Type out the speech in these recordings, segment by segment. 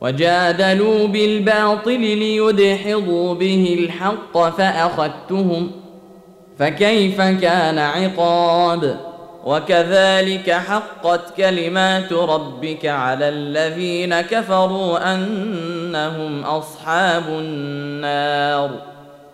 وجادلوا بالباطل ليدحضوا به الحق فأخذتهم فكيف كان عقاب وكذلك حقت كلمات ربك على الذين كفروا أنهم أصحاب النار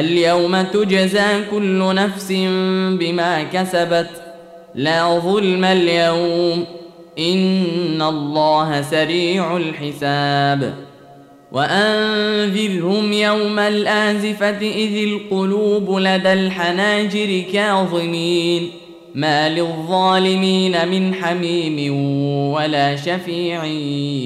اليوم تجزى كل نفس بما كسبت لا ظلم اليوم إن الله سريع الحساب وأنذرهم يوم الآزفة إذ القلوب لدى الحناجر كاظمين ما للظالمين من حميم ولا شفيع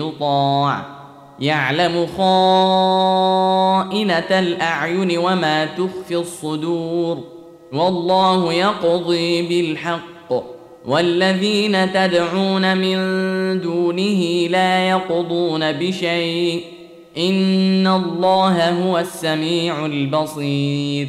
يطاع يعلم خائنة الأعين وما تخفي الصدور والله يقضي بالحق والذين تدعون من دونه لا يقضون بشيء إن الله هو السميع البصير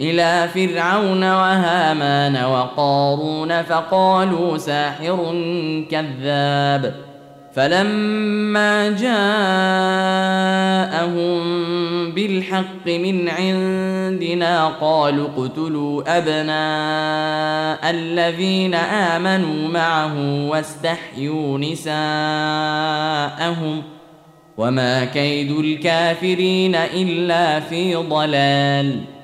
إلى فرعون وهامان وقارون فقالوا ساحر كذاب فلما جاءهم بالحق من عندنا قالوا اقتلوا أبناء الذين آمنوا معه واستحيوا نساءهم وما كيد الكافرين إلا في ضلال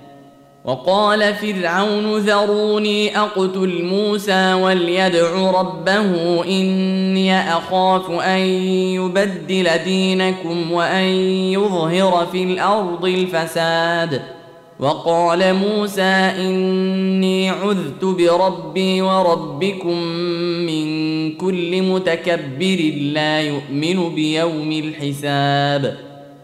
وقال فرعون ذروني أقتل موسى وليدع ربه إني أخاف أن يبدل دينكم وأن يظهر في الأرض الفساد. وقال موسى إني عذت بربي وربكم من كل متكبر لا يؤمن بيوم الحساب.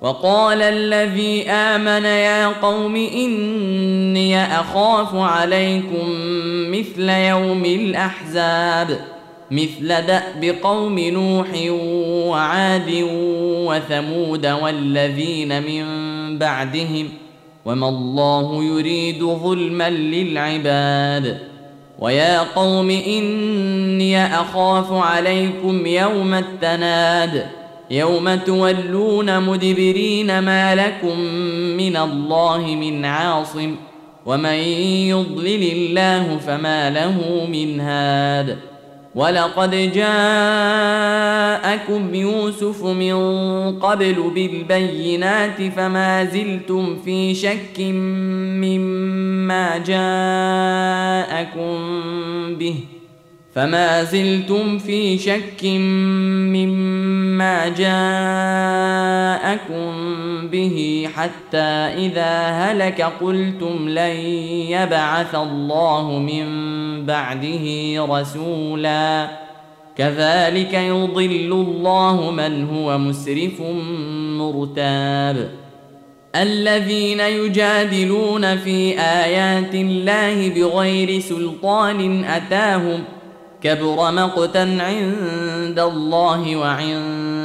وقال الذي آمن يا قوم إني أخاف عليكم مثل يوم الأحزاب مثل دأب قوم نوح وعاد وثمود والذين من بعدهم وما الله يريد ظلما للعباد. ويا قوم إني أخاف عليكم يوم التناد يوم تولون مدبرين ما لكم من الله من عاصم ومن يضلل الله فما له من هاد ولقد جاءكم يوسف من قبل بالبينات فما زلتم في شك مما جاءكم به فما زلتم في شك مما جاءكم به حتى إذا هلك قلتم لن يبعث الله من بعده رسولا. كذلك يضل الله من هو مسرف مرتاب. الذين يجادلون في آيات الله بغير سلطان أتاهم كبر مقتا عند الله وعند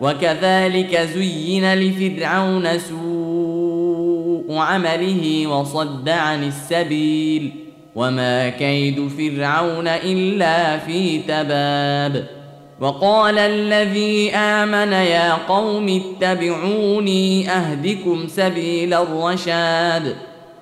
وكذلك زين لفرعون سوء عمله وصد عن السبيل وما كيد فرعون إلا في تباب وقال الذي آمن يا قوم اتبعوني أهدكم سبيل الرشاد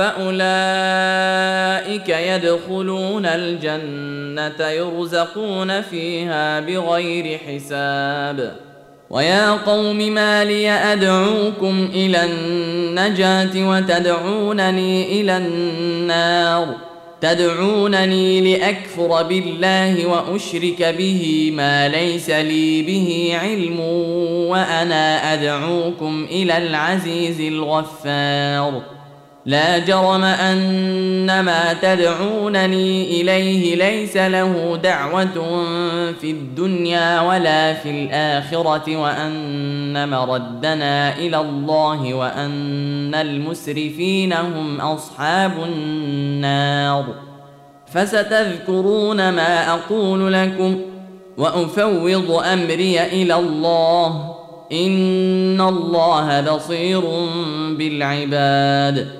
فاولئك يدخلون الجنه يرزقون فيها بغير حساب. ويا قوم ما لي ادعوكم إلى النجاه وتدعونني إلى النار. تدعونني لاكفر بالله واشرك به ما ليس لي به علم وأنا ادعوكم إلى العزيز الغفار. لا جرم ان ما تدعونني إليه ليس له دعوة في الدنيا ولا في الآخرة وأن مردنا إلى الله وأن المسرفين هم أصحاب النار. فستذكرون ما أقول لكم وأفوض أمري إلى الله. إن الله بصير بالعباد.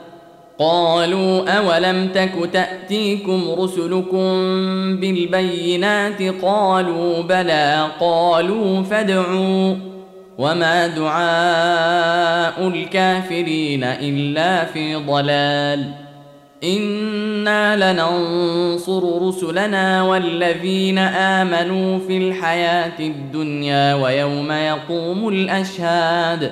قالوا أولم تك تأتيكم رسلكم بالبينات قالوا بلى قالوا فادعوا وما دعاء الكافرين إلا في ضلال إنا لننصر رسلنا والذين آمنوا في الحياة الدنيا ويوم يقوم الأشهاد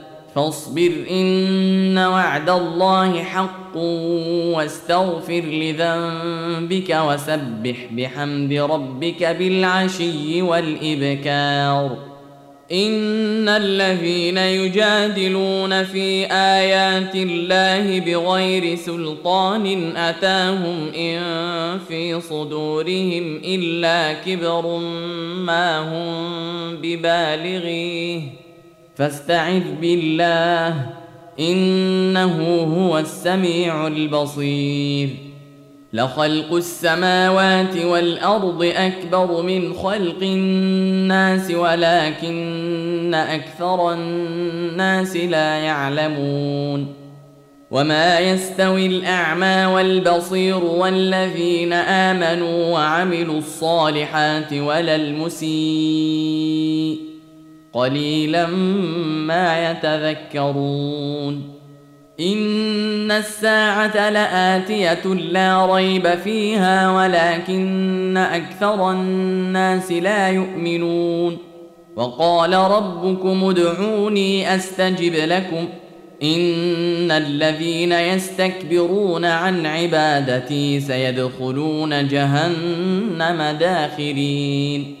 فاصبر إن وعد الله حق واستغفر لذنبك وسبح بحمد ربك بالعشي والإبكار. إن الذين يجادلون في آيات الله بغير سلطان أتاهم إن في صدورهم إلا كبر ما هم ببالغيه. فاستعذ بالله إنه هو السميع البصير. لخلق السماوات والأرض أكبر من خلق الناس ولكن أكثر الناس لا يعلمون. وما يستوي الأعمى والبصير والذين آمنوا وعملوا الصالحات ولا المسيء. قليلا ما يتذكرون. إن الساعة لآتية لا ريب فيها ولكن أكثر الناس لا يؤمنون. وقال ربكم ادعوني أستجب لكم. إن الذين يستكبرون عن عبادتي سيدخلون جهنم داخرين.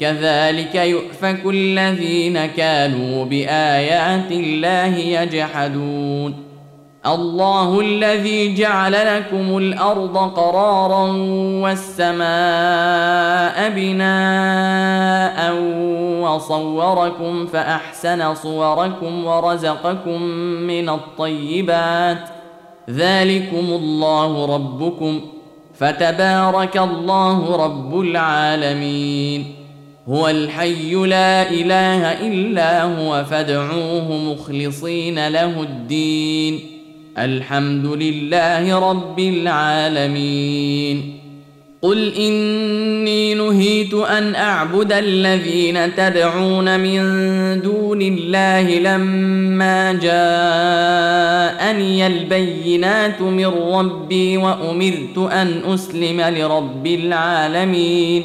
كذلك يؤفك الذين كانوا بآيات الله يجحدون. الله الذي جعل لكم الأرض قرارا والسماء بناء وصوركم فأحسن صوركم ورزقكم من الطيبات. ذلكم الله ربكم. فتبارك الله رب العالمين. هو الحي لا إله إلا هو فادعوه مخلصين له الدين. الحمد لله رب العالمين. قل إني نهيت أن أعبد الذين تدعون من دون الله لما جاءني البينات من ربي وأمرت أن أسلم لرب العالمين.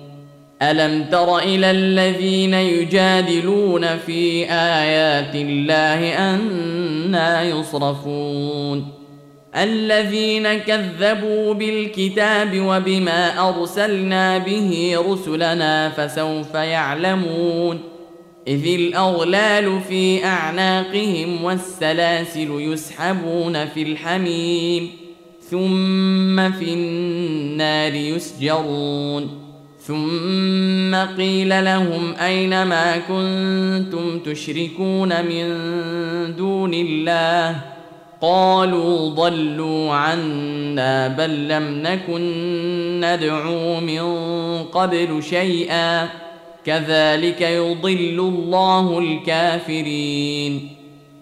ألم تر إلى الذين يجادلون في آيات الله أنا يصرفون؟ الذين كذبوا بالكتاب وبما أرسلنا به رسلنا فسوف يعلمون. إذ الأغلال في أعناقهم والسلاسل يسحبون في الحميم ثم في النار يسجرون. ثم قيل لهم أين ما كنتم تشركون من دون الله قالوا ضلوا عنا بل لم نكن ندعو من قبل شيئا كذلك يضل الله الكافرين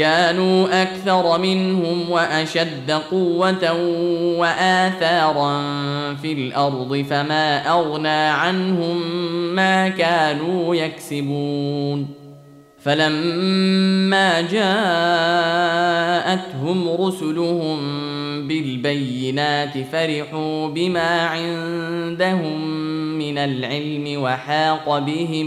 كانوا أكثر منهم وأشد قوة وآثارا في الأرض فما أغنى عنهم ما كانوا يكسبون. فلما جاءتهم رسلهم بالبينات فرحوا بما عندهم من العلم وحاق بهم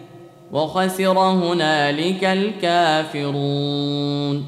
وخسر هنالك الكافرون.